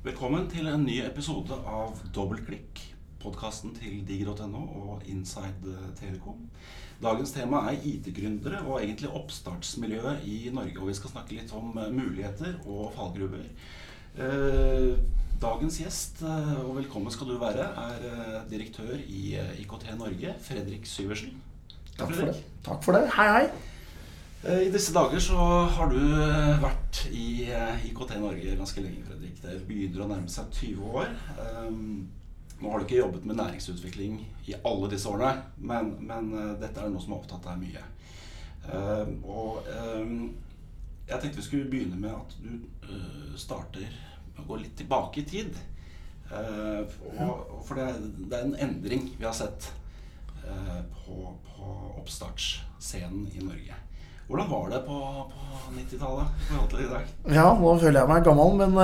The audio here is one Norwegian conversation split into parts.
Velkommen til en ny episode av Dobbeltklikk, podkasten til digg.no og Inside Telekom. Dagens tema er IT-gründere og egentlig oppstartsmiljøet i Norge. Og vi skal snakke litt om eh, muligheter og fallgruver. Eh, dagens gjest, eh, og velkommen skal du være, er direktør i IKT Norge, Fredrik Syversen. Takk for det. Takk for det. Hei, hei. I disse dager så har du vært i IKT Norge ganske lenge, Fredrik. Det begynner å nærme seg 20 år. Nå har du ikke jobbet med næringsutvikling i alle disse årene, men, men dette er noe som har opptatt deg mye. Uh, og uh, jeg tenkte vi skulle begynne med at du starter med å gå litt tilbake i tid. For det, er en endring vi har sett på, på oppstartsscenen i Norge. Hvordan var det på, på 90-tallet i forhold til i dag? Ja, nå føler jeg meg gammel, men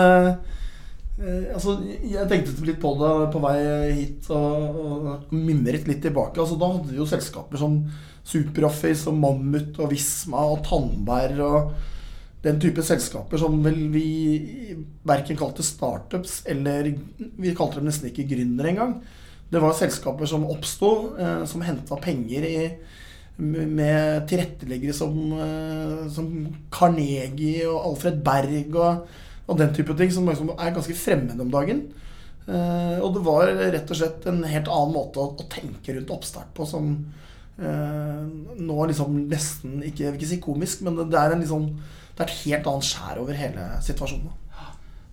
Eh, altså, jeg tenkte litt på det på vei hit og, og mimret litt tilbake. Altså, da hadde vi jo selskaper som Superoffice og Mammut og Visma og Tandberg og den type selskaper som vel vi verken kalte startups eller Vi kalte dem nesten ikke gründere engang. Det var selskaper som oppsto, eh, som henta penger i, med tilretteleggere som, eh, som Carnegie og Alfred Berg og og den type ting som liksom er ganske fremmede om dagen. Uh, og det var rett og slett en helt annen måte å, å tenke rundt oppstart på som uh, nå liksom nesten ikke Jeg vil ikke si komisk, men det er, liksom, det er et helt annet skjær over hele situasjonen.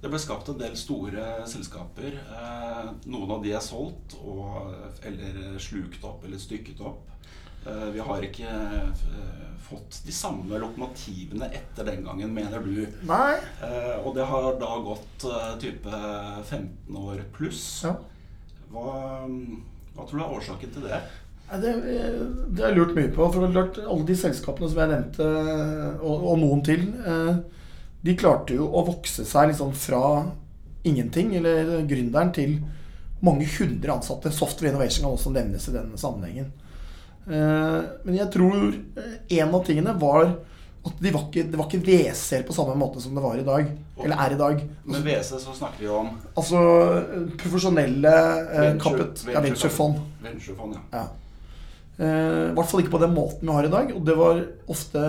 Det ble skapt en del store selskaper. Uh, noen av de er solgt og, eller slukt opp eller stykket opp. Eh, vi har ikke eh, fått de samme lokomotivene etter den gangen, mener du. Nei. Eh, og det har da gått type 15 år pluss. Ja. Hva, hva, tror du er årsaken til det? Det, har jeg lurt mye på. For alle de selskapene som jeg nevnte, og, og noen til, de klarte jo å vokse seg liksom fra ingenting, eller gründeren, til mange hundre ansatte. Software Innovation kan også nevnes i den sammenhengen. Eh, men jeg tror eh, en av tingene var at de var ikke, det var ikke WC-er på samme måte som det var i dag. Eller er i dag. Men WC så snakker vi om Altså eh, profesjonelle venture, kapit, ja, venturefond. Venturefond, ja. ja. I hvert fall ikke på den måten vi har i dag. Og det var ofte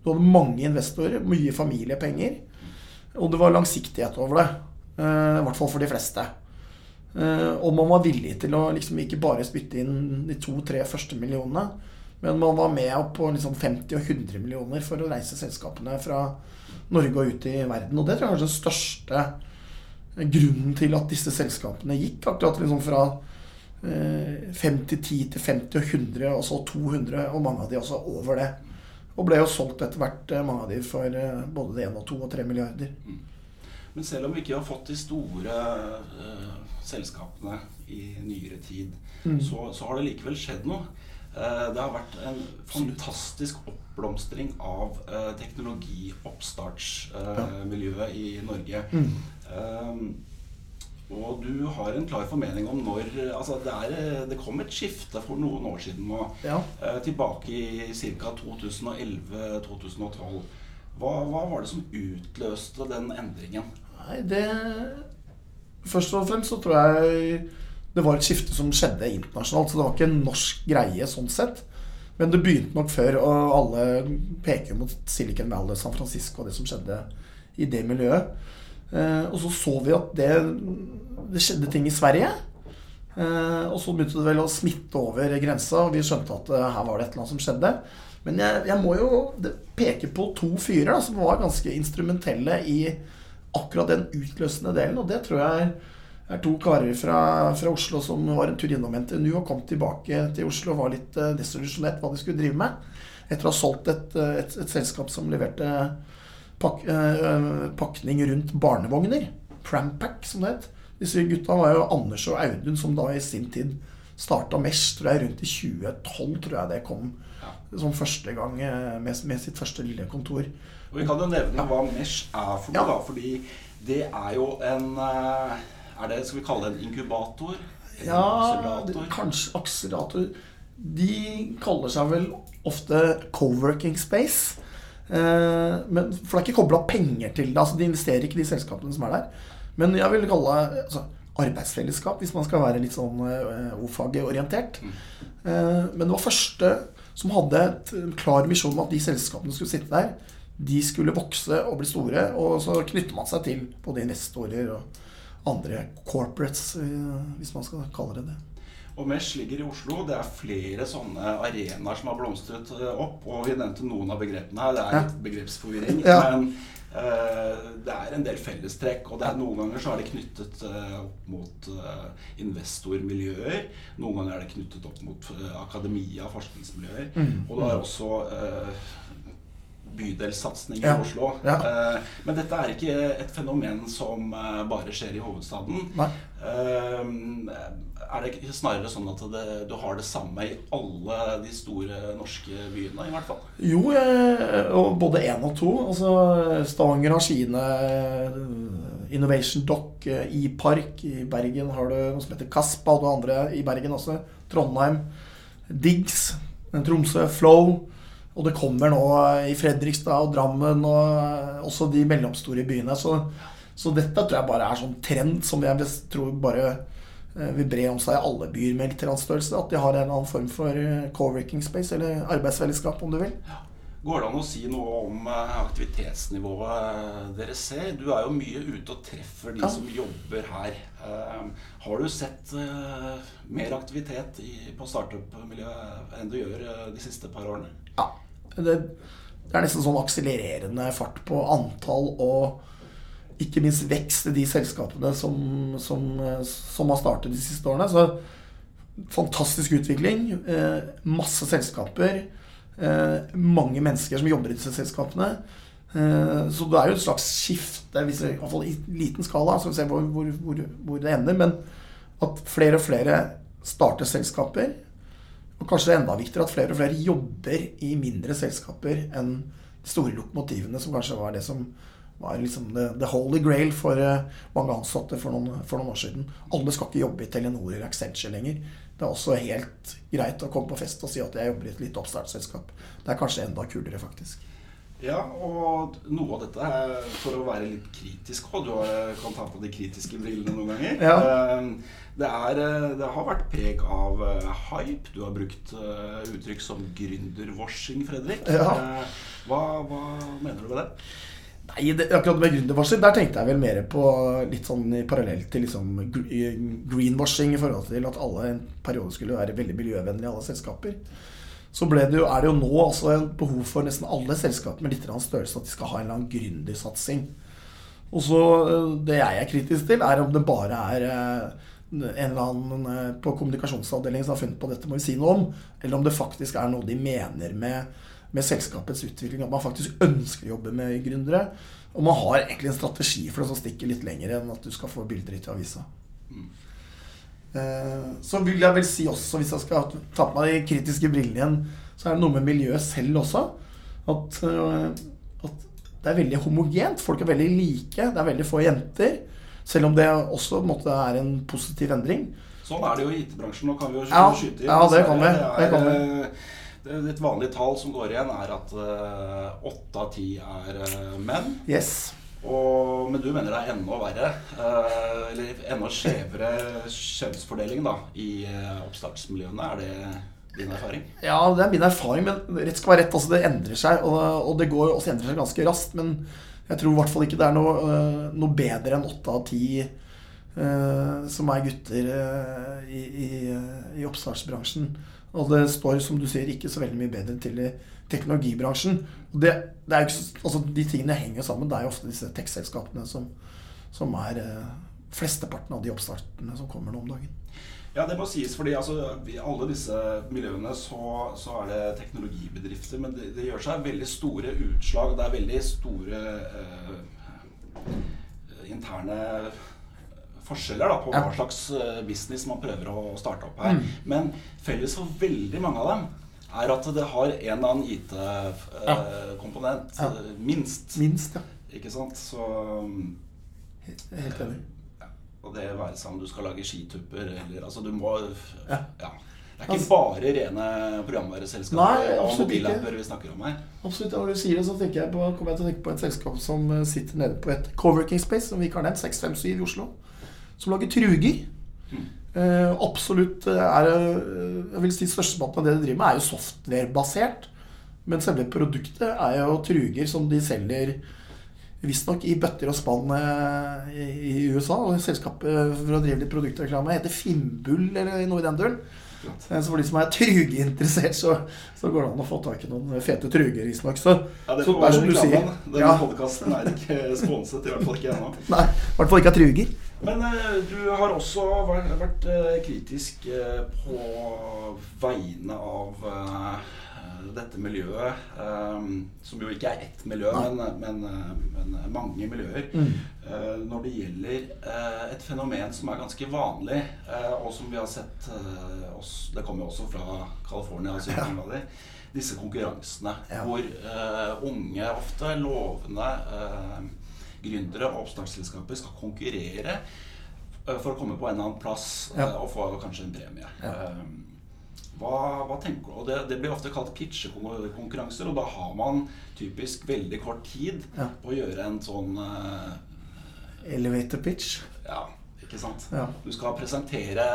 Du hadde mange investorer, mye familiepenger. Og det var langsiktighet over det. I hvert fall for de fleste. Eh, og man var villig til å liksom ikke bare spytte inn de to-tre første millionene, men man var med opp på liksom 50 og 100 millioner for å reise selskapene fra Norge og ut i verden. Og det tror jeg er den største grunnen til at disse selskapene gikk. Akkurat liksom fra 5 til 10 til 50 og 100, og så 200, og mange av de også over det. Og ble jo solgt etter hvert, eh, mange av de, for eh, både det 1 og 2 og 3 milliarder. Men selv om vi ikke har fått de store uh, selskapene i nyere tid, mm. så, så, har det likevel skjedd noe. Uh, det har vært en fantastisk oppblomstring av uh, teknologioppstartsmiljøet i Norge. Mm. Og du har en klar formening om når altså det, er, det kom et skifte for noen år siden nå. Ja. tilbake i ca. 2011-2012. Hva, hva, var det som utløste den endringen? Nei, det Først og fremst så tror jeg det var et skifte som skjedde internasjonalt. Så det var ikke en norsk greie sånn sett. Men det begynte nok før, og alle peker mot Silicon Valley, San Francisco og det som skjedde i det miljøet. Eh, og så så vi at det, det skjedde ting i Sverige. Eh, og så begynte det vel å smitte over grensa, og vi skjønte at eh, her var det et eller annet som skjedde. Men jeg, jeg må jo peke på to fyrer da, som var ganske instrumentelle i akkurat den utløsende delen. Og det tror jeg er to karer fra, fra Oslo som var en tur innom NTNU og kom tilbake til Oslo og var litt uh, desillusjonert hva de skulle drive med. Etter å ha solgt et, eh, et, et selskap som leverte pak, uh, pakning rundt barnevogner. Prampack, som det het. Disse gutta var jo Anders og Audun, som da i sin tid starta Mesh tror jeg, rundt i 2012, tror jeg det kom som første gang med, med sitt første lille kontor. Og Vi kan jo nevne hva Mesh er for noe, da. Fordi det er jo en eh, er det, Skal vi kalle det en inkubator? En ja, akselerator? kanskje akselerator. De kaller seg vel ofte co-working space. Eh, men, for det er ikke kobla penger til det. altså De investerer ikke i de selskapene som er der. Men jeg vil kalle det altså, arbeidsfellesskap, hvis man skal være litt sånn uh, O-fagorientert. Mm. Men det var første som hadde et klar misjon om at de selskapene skulle sitte der, de skulle vokse og bli store. Og så knytter man seg til både investorer og andre corporates, uh, hvis man skal kalle det det. Og Mesh ligger i Oslo. Det er flere sånne arenaer som har blomstret opp. Og vi nevnte noen av begrepene her. Det er litt begrepsforvirring. Ja. Men uh, det er en del fellestrekk. Og det er, noen ganger så er det knyttet uh, opp mot uh, investormiljøer. Noen ganger er det knyttet opp mot akademia, forskningsmiljøer. Mm. Og det er også bydelssatsing i Ja. Oslo. Ja. Eh, men dette er ikke et fenomen som eh, bare skjer i hovedstaden. Nei. Eh, er det ikke snarere sånn at det, du har det samme i alle de store norske byene, i hvert fall? Jo, og både én og to. Altså Stavanger har sine Innovation Dock, eh, E-Park. I Bergen har du noe som heter Kaspa, og andre i Bergen også. Trondheim. Diggs. Tromsø. Flow. Og det kommer nå i Fredrikstad og Drammen og eh, også de mellomstore byene. Så, så dette tror jeg bare er sånn trend som jeg tror bare eh, vil bre om seg i alle byer med litteraturstørrelse. At de har en eller annen form for eh, co-working space, eller arbeidsfellesskap, om du vil. Går det an å si noe om aktivitetsnivået dere ser? Du er jo mye ute og treffer de Ja. som jobber her. Har du sett mer aktivitet på startup-miljøet enn du gjør de siste par årene? Ja. Det, det er nesten sånn akselererende fart på antall og ikke minst vekst i de selskapene som, som, som har startet de siste årene. Så fantastisk utvikling. Eh, masse selskaper. Eh, mange mennesker som jobber i disse selskapene. Eh, så det er jo et slags skifte, hvis det, i hvert fall i liten skala, så vi ser hvor, hvor, hvor, hvor det ender. Men at flere og flere starter selskaper. Og kanskje det er enda viktigere at flere og flere jobber i mindre selskaper enn de store lokomotivene, som kanskje var det som var liksom the, the holy grail for eh, mange ansatte for noen, for noen år siden. Alle skal ikke jobbe i Telenor eller Accenture lenger. Det er også helt greit å komme på fest og si at jeg jobber i et lite oppstartsselskap. Det er kanskje enda kulere, faktisk. Ja, og noe av dette er for å være litt kritisk òg. Du kan ta på de kritiske brillene noen ganger. Ja. Eh, Det, er, eh, det har vært preg av eh, hype. Du har brukt uttrykk som gründerwashing, Fredrik. Ja. Hva, hva mener du med det? Nei, det, akkurat med gründervarsel, der tenkte jeg vel mer på litt sånn i parallell til liksom greenwashing i forhold til at alle en periode skulle være veldig miljøvennlige, alle selskaper. Så det jo, er det jo nå altså en behov for nesten alle selskaper med litt størrelse at de skal ha en eller annen gründersatsing. Og så eh, Det jeg er kritisk til, er om det bare er eh, en eller annen eh, på kommunikasjonsavdelingen som har funnet på dette, må vi si noe om. Eller om det faktisk er noe de mener med, med selskapets utvikling. At man faktisk ønsker å jobbe med gründere. Og man har egentlig en strategi for det som stikker litt lenger enn at du skal få bilder i avisa. Eh, Så vil jeg vel si også, hvis jeg skal ta på meg de kritiske brillene igjen, så er det noe med miljøet selv også. At, eh, at det er veldig homogent. Folk er veldig like. Det er veldig få jenter. Selv om det også på en måte, er en positiv endring. Sånn er det jo i IT-bransjen. Nå kan vi jo Ja, skyte inn. ja, det kan vi. Det kan vi. er, det er et vanlig tall som går igjen, er at eh, åtte av ti er eh, menn. Yes. Og, men du mener det er enda verre, eh, eller enda skjevere kjønnsfordeling da, i eh, oppstartsmiljøene. Er det din erfaring? Ja, det er min erfaring, men rett skal være rett. Altså, det endrer seg, og, og det går også endrer seg ganske raskt. Men jeg tror i hvert fall ikke det er noe, øh, noe bedre enn åtte av ti øh, som er gutter øh, i, i, i oppstartsbransjen. Og det står, som du sier, ikke så veldig mye bedre til i teknologibransjen. Det, det ikke, altså, de tingene henger sammen. Det er jo ofte disse tech-selskapene som, som er eh, flesteparten av de oppstartene som kommer nå om dagen. Ja, det må sies, fordi altså, i alle disse miljøene så, så er det teknologibedrifter, men det, det gjør seg veldig store utslag. Det er veldig store eh, interne forskjeller da, på hva slags eh, business man prøver å starte opp her. Mm. Men felles for veldig mange av dem er at det har en eller annen IT-komponent. Ja. Minst. Minst, ja. Ikke sant? Så Helt enig. og det være seg om du skal lage skitupper eller Altså, du må Ja. ja. Det er ikke Altså- bare rene programvareselskaper og mobilapper vi snakker om her. Absolutt, Når du sier det, så tenker jeg på, kommer jeg til å tenke på et selskap som eh, sitter nede på et coworking space, som vi ikke har nevnt, 657 i Oslo, som lager truger. Uh, absolutt eh, er eh, Jeg vil si størsteparten av det de driver med, er jo software-basert. Men selve produktet er jo truger som de selger visstnok i bøtter og spann i, USA. Og selskapet for å drive litt produktreklame heter Finnbull eller noe i den duren. Så for de som er trugeinteressert, så, så går det an å få tak i noen fete truger, visstnok. Så, Ja, det får er være reklamen. Denne Ja, podkasten er ikke sponset, i hvert fall ikke ennå. nei, i hvert fall ikke av truger. Men eh, du har også vært, eh, kritisk eh, på vegne av dette miljøet, eh, som jo ikke er ett miljø, men, men, men mange miljøer, Mm. når det gjelder et fenomen som er ganske vanlig, og som vi har sett oss, Det kommer jo også fra California, altså ja. Disse konkurransene Ja. hvor unge, ofte lovende gründere og oppstartsselskaper skal konkurrere eh, for å komme på en eller annen plass Ja. eh, og få kanskje en premie. Ja. Eh, Hva, hva tenker du? Og det, det blir ofte kalt pitchekonkurranser, og da har man typisk veldig kort tid Ja. på å gjøre en sånn uh, Elevator pitch. Ja, ikke sant? Du skal presentere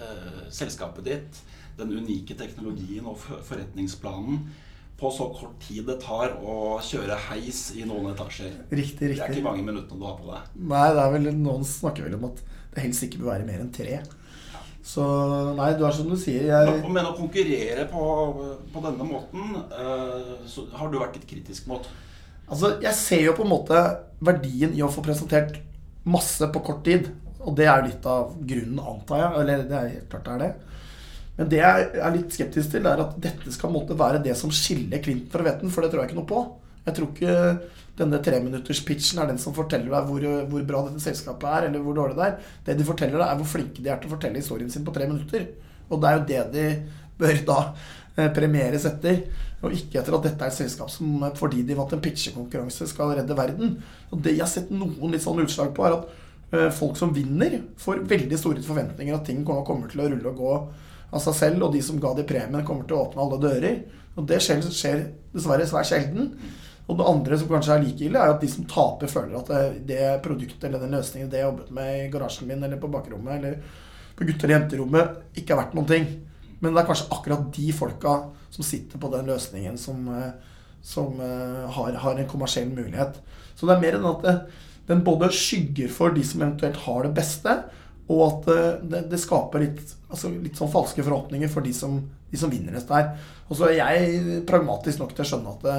uh, selskapet ditt, den unike teknologien og forretningsplanen på så kort tid det tar å kjøre heis i noen etasjer. Riktig, riktig. Det er ikke mange minuttene du har på deg. Nei, det er vel, noen snakker vel om at det helst ikke bør være mer enn tre. Så nei, du er som du sier. Jeg, Men å konkurrere på, på denne måten eh, så har du vært litt kritisk mot. altså, jeg ser jo på en måte verdien i å få presentert masse på kort tid. Og det er jo litt av grunnen, antar jeg. Eller det er helt klart det er det. Men det jeg er litt skeptisk til, er at dette skal måtte være det som skiller Klint fra Vetten, For det tror jeg ikke noe på. Jeg tror ikke denne treminutterspitchen er den som forteller deg hvor, hvor bra dette selskapet er, eller hvor dårlig det er. Det de forteller deg, er hvor flinke de er til å fortelle historien sin på tre minutter. Og det er jo det de bør da eh, premieres etter. Og ikke etter at dette er et selskap som eh, fordi de vant en pitchekonkurranse, skal redde verden. Og det jeg har sett noen litt sånn utslag på, er at eh, folk som vinner, får veldig store forventninger at ting kommer til å rulle og gå av seg selv, og de som ga de premien, kommer til å åpne alle dører. Og det skjer, skjer dessverre svært sjelden. Og det andre som kanskje er like ille, er at de som taper, føler at det, det produktet eller den løsningen det jeg jobbet med i garasjen min eller på bakrommet eller på gutte- eller jenterommet, ikke er verdt noen ting. Men det er kanskje akkurat de folka som sitter på den løsningen, som, eh, som eh, har, har en kommersiell mulighet. Så det er mer enn at det, den både skygger for de som eventuelt har det beste, og at eh, det, det skaper litt, altså litt sånn falske forhåpninger for de som, de som vinner dette her. Og så er jeg pragmatisk nok til å skjønne at det,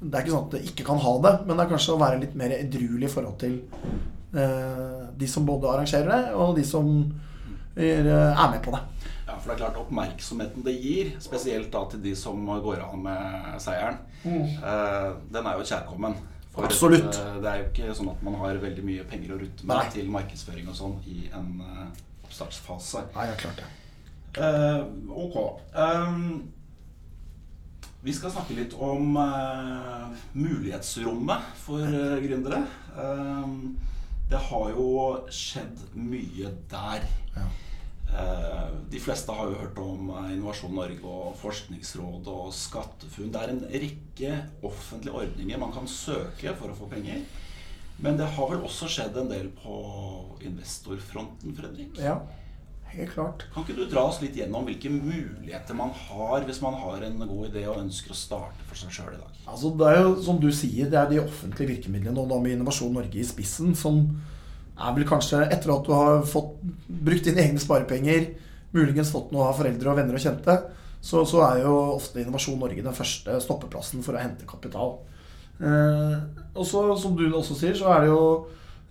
det er ikke sånn at det ikke kan ha det, men det er kanskje å være litt mer edruelig i forhold til eh, de som både arrangerer det, og de som er, er med på det. Ja, for det er klart Oppmerksomheten det gir, spesielt da til de som går av med seieren, eh, den er jo kjærkommen. Absolutt. eh, det er jo ikke sånn at man har veldig mye penger å rutte med Nei. til markedsføring og sånn i en eh, oppstartsfase. Nei, jeg klart det. Eh, ok. Um, vi skal snakke litt om uh, mulighetsrommet for uh, gründere. Um, det har jo skjedd mye der. Ja. Eh, de fleste har jo hørt om eh, Innovasjon Norge og Forskningsrådet og SkatteFUNN. Det er en rekke offentlige ordninger man kan søke for å få penger. Men det har vel også skjedd en del på investorfronten, Fredrik? Ja, helt klart. Kan ikke du dra oss litt gjennom hvilke muligheter man har hvis man har en god idé og ønsker å starte for seg sjøl i dag? Altså, det er jo som du sier, det er de offentlige virkemidlene, og da med Innovasjon Norge i spissen, som er vel kanskje, etter at du har fått brukt dine egne sparepenger, muligens fått noe av foreldre og venner og kjente, så, så er jo ofte Innovasjon Norge den første stoppeplassen for å hente kapital. Eh, og så, som du også sier, så er det jo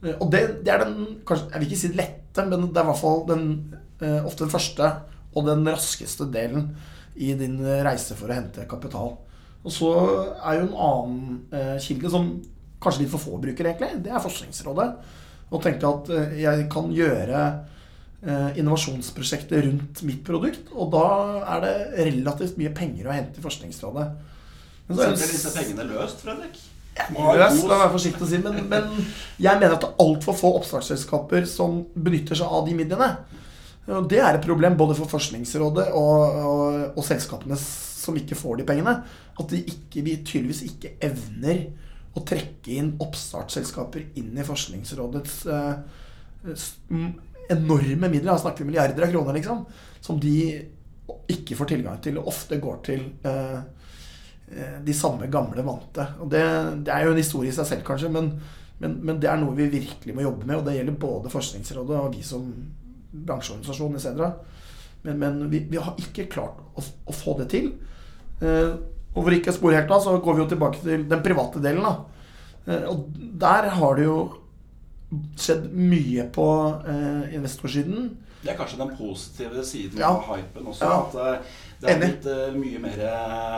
eh, Og det, det er den kanskje, Jeg vil ikke si lette, men det er i hvert fall den, eh, ofte den første og den raskeste delen i din reise for å hente kapital. Og så er jo en annen eh, kilde, som kanskje litt for få bruker, egentlig, det er Forskningsrådet. Og tenke at eh, jeg kan gjøre innovasjonsprosjektet innovasjonsprosjekter rundt mitt produkt, og da er det relativt mye penger å hente i Forskningsrådet. Men så er Setter disse pengene løst, Fredrik? Løst, la være forsiktig å si, men, men jeg mener at det er altfor få oppstartsselskaper som benytter seg av de midlene. Og det er et problem både for Forskningsrådet og, og, og selskapene som ikke får de pengene. At de ikke, vi tydeligvis ikke evner å trekke inn oppstartsselskaper inn i Forskningsrådets eh, enorme midler. Jeg snakker milliarder av kroner, liksom. Som de ikke får tilgang til, og ofte går til eh, eh, de samme gamle vante. Og det, det, er jo en historie i seg selv, kanskje, men, men, men, det er noe vi virkelig må jobbe med. Og det gjelder både Forskningsrådet og vi som bransjeorganisasjon etc. Men, men vi, vi, har ikke klart å, å få det til. Eh, og hvor ikke spor helt av, så går vi jo tilbake til den private delen. da. Eh, og der har det jo skjedd mye på eh, investorsiden. Det er kanskje den positive siden ja. av hypen også. Ja. At uh, det er blitt uh, mye mer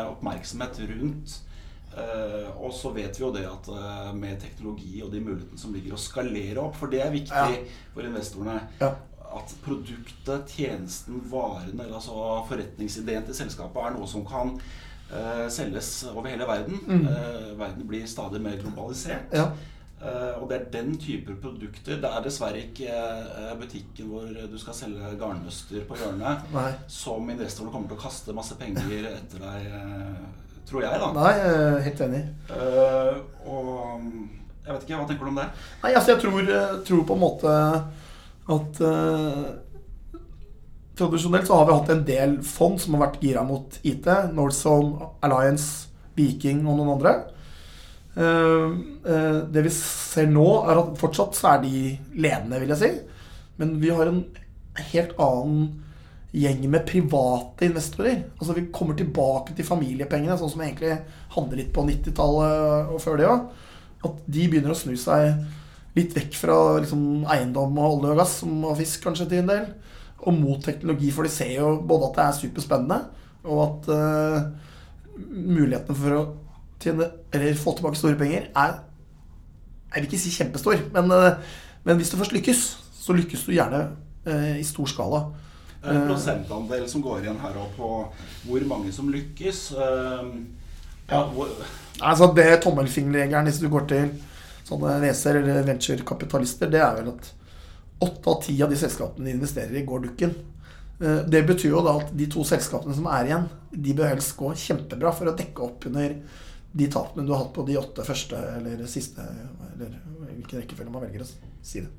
oppmerksomhet rundt. Uh, og så vet vi jo det at med teknologi og de mulighetene som ligger å skalere opp, for det er viktig ja. for investorene at produktet, tjenesten, varene, altså forretningsideen til selskapet er noe som kan selges over hele verden. Mm. verden blir stadig mer globalisert. Ja. Uh, og det er den type produkter. Det er dessverre ikke butikken hvor du skal selge garnnøster på hjørnet, Nei. som investorene kommer til å kaste masse penger etter deg, tror jeg, da. Nei, helt enig. og jeg vet ikke, Hva tenker du om det? Nei, altså Jeg tror, tror på en måte at Tradisjonelt så har vi hatt en del fond som har vært gira mot IT. Northzone, Alliance, Viking og noen andre. Eh, eh, det vi ser nå, er at fortsatt så er de ledende, vil jeg si. Men vi har en helt annen gjeng med private investorer. Altså Vi kommer tilbake til familiepengene, sånn som egentlig handler litt på 90-tallet og før det òg. At de begynner å snu seg litt vekk fra liksom, eiendom og olje og gass, som og fisk kanskje til en del, og mot teknologi. For de ser jo både at det er superspennende, og at uh, mulighetene for å tjene, eller få tilbake store penger, er Jeg vil ikke si kjempestor, men, uh, men hvis du først lykkes, så lykkes du gjerne uh, i stor skala. En prosentandel som går igjen her òg på hvor mange som lykkes. Ja, hvor... Altså det tommelfingerregelen hvis du går til sånne VC-er eller venturekapitalister, det er vel at åtte av ti av de selskapene de investerer i, går dukken. Det betyr jo da at de to selskapene som er igjen, de bør helst gå kjempebra for å dekke opp under de tapene du har hatt på de åtte første eller siste, eller hvilken rekkefølge man velger å si det.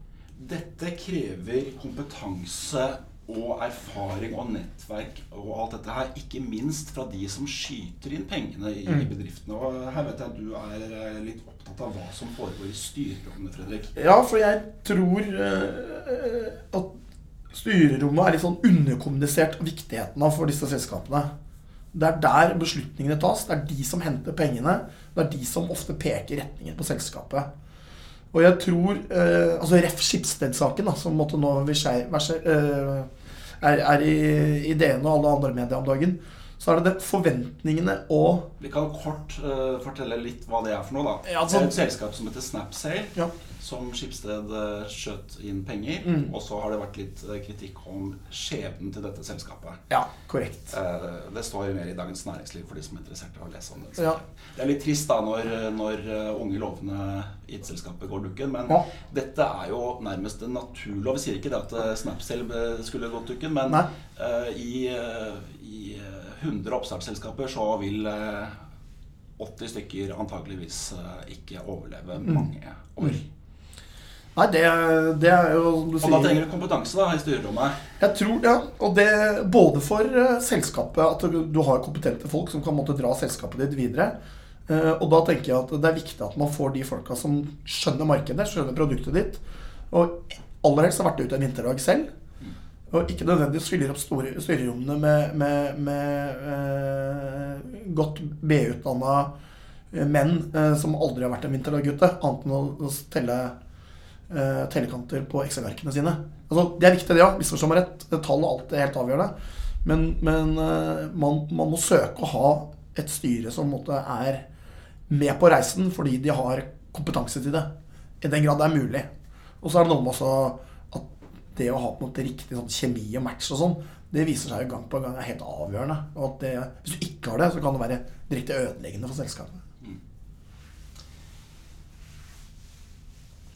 Dette krever kompetanse og erfaring og nettverk og alt dette her, ikke minst fra de som skyter inn pengene i mm. bedriftene. Og her vet jeg at du er eh, litt opptatt av hva som foregår i styrerommene, Fredrik. Ja, for jeg tror uh, at styrerommet er litt sånn underkommunisert viktigheten av for disse selskapene. Det er der beslutningene tas. Det er de som henter pengene. Det er de som ofte peker retningen på selskapet. Og jeg tror eh, Altså Ref. Skipsted-saken, som måtte nå eh, er, er i, i DN og alle andre medier om dagen, så er det det forventningene og Vi kan kort uh, fortelle litt hva det er for noe, da. Ja, altså, det er et selskap som heter Snapsail. Ja som Skipsted eh, skjøt inn penger. Mm. Og så har det vært litt eh, kritikk om skjebnen til dette selskapet. Ja, korrekt. Det står jo mer i Dagens Næringsliv for de som er interessert i å lese om det. Ja. Det er litt trist da når, når unge lovende IT-selskapet går dukken, men ja. dette er jo nærmest en naturlov. Vi sier ikke det at Snapsale skulle gått dukken, men uh, i, uh, i 100 oppstartsselskaper så vil 80 stykker antageligvis ikke overleve mm. mange år. Mm. Nei, det, det, er jo du sier Og da trenger du kompetanse da, i styrerommet? Jeg tror ja, og det både for uh, selskapet, at du, du, har kompetente folk som kan måtte dra selskapet ditt videre. Uh, og da tenker jeg at det er viktig at man får de folka som skjønner markedet, skjønner produktet ditt. Og aller helst har vært ute en vinterdag selv. Og ikke nødvendigvis fyller opp styrerommene med, med, med eh, godt B-utdanna menn som aldri har vært en vinterdag annet enn å, telle eh, tellekanter på Excel-verkene sine. Altså, det er viktig, det òg. Misforstå meg rett. Tall og alt er helt avgjørende. Men, men eh, man, man, må søke å ha et styre som måte, er med på reisen fordi de har kompetanse til det. I den grad det er mulig. Og så er det noe med også det å ha på en måte riktig sånn kjemi og match og sånn, det viser seg jo gang på gang er helt avgjørende. Og at det, hvis du ikke har det, så kan det være direkte ødeleggende for selskapet.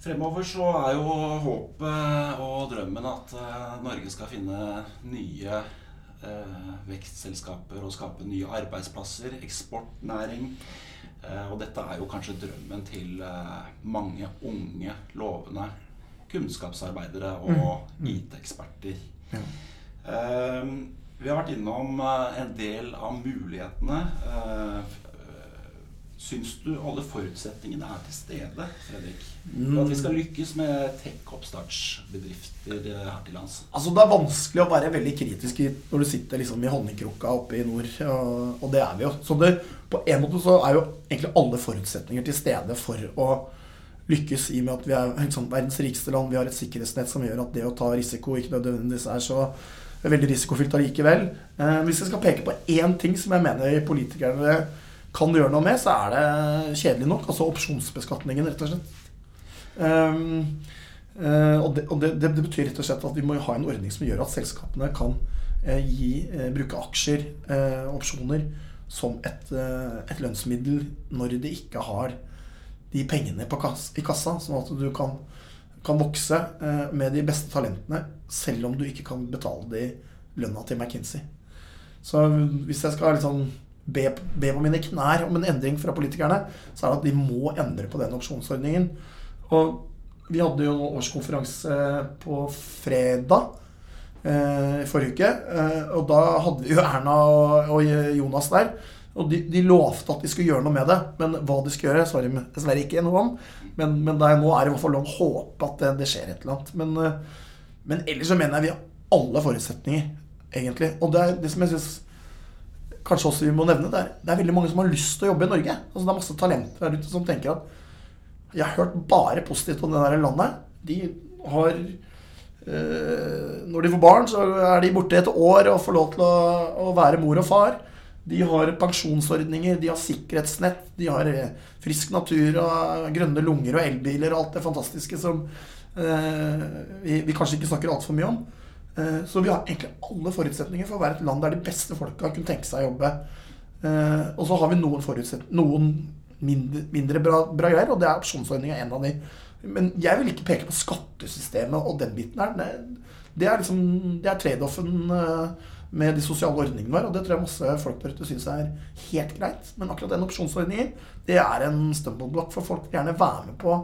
Fremover så er jo håpet og drømmen at eh, Norge skal finne nye eh, vekstselskaper og skape nye arbeidsplasser, eksportnæring. Eh, og dette er jo kanskje drømmen til eh, mange unge, lovende kunnskapsarbeidere og IT-eksperter. Ja. Eh, vi har vært innom eh, en del av mulighetene. Eh, eh, Syns du alle forutsetningene er til stede, Fredrik? For at vi skal lykkes med tech-oppstartsbedrifter eh, her til lands? Altså Det er vanskelig å være veldig kritisk når du sitter liksom i honningkrukka oppe i nord. Og det er vi jo. Så det, på en måte så er jo egentlig alle forutsetninger til stede for å lykkes, i og med at vi er liksom, verdens rikeste land. Vi har et sikkerhetsnett som gjør at det å ta risiko ikke nødvendigvis er så veldig risikofylt allikevel. Eh, hvis jeg skal peke på én ting som jeg mener politikerne kan gjøre noe med, så er det kjedelig nok. Altså opsjonsbeskatningen, rett og slett. Um, uh, og det, det, det, betyr rett og slett at vi må ha en ordning som gjør at selskapene kan uh, gi, uh, bruke aksjer, opsjoner, som et, et lønnsmiddel når de ikke har de pengene kass, i kassa. Sånn at du kan, kan vokse eh, med de beste talentene selv om du ikke kan betale de lønna til McKinsey. Så hvis jeg skal liksom be, be på mine knær om en endring fra politikerne, så er det at de må endre på den opsjonsordningen. Og vi hadde jo årskonferanse på fredag eh, forrige uke. Eh, og da hadde vi jo Erna og Jonas der. Og de, de lovte at de skulle gjøre noe med det. Men hva de skulle gjøre, svarer de dessverre ikke noe om. Men, men er, nå er det i hvert fall lov å håpe at det, det skjer et eller annet. Men, eh, men ellers så mener jeg vi har alle forutsetninger, egentlig. Og det er det som jeg syns kanskje også vi må nevne, det er, det er veldig mange som har lyst til å jobbe i Norge. Altså Det er masse talenter der ute som tenker at jeg har hørt bare positivt om det der landet. De har øh, Når de får barn, så er de borte et år og får lov til å, å være mor og far. De har pensjonsordninger, de har sikkerhetsnett, de har eh, frisk natur og grønne lunger og elbiler og alt det fantastiske som eh, vi, vi kanskje ikke snakker altfor mye om. Eh, så vi har egentlig alle forutsetninger for å være et land der de beste folka kunne tenke seg å jobbe. Eh, og så har vi noen, noen mindre, mindre bra, bra greier, og det er opsjonsordninga en av de. Men jeg vil ikke peke på skattesystemet og den biten her. Det, det er liksom Det er trade-offen eh, med de sosiale ordningene våre, og det tror jeg masse folk der ute syns er helt greit. Men akkurat den opsjonsordningen, det er en stumbleblock for folk vil gjerne være med på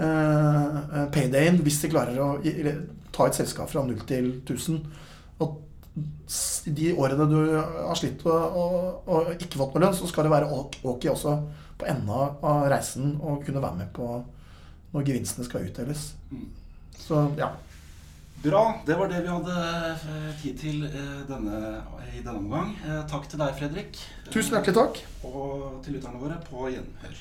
eh, paydayen hvis de klarer å ta et selskap fra 0 til 1000. Og de årene du har slitt og, og, og ikke fått noe lønn, så skal det være ok ok også på enden av reisen å kunne være med på når gevinstene skal utdeles. Så ja. Bra. Det var det vi hadde eh, tid til eh, denne, i denne omgang. Eh, Takk til deg, Fredrik. Tusen hjertelig takk. Og til lytterne våre på gjenhør.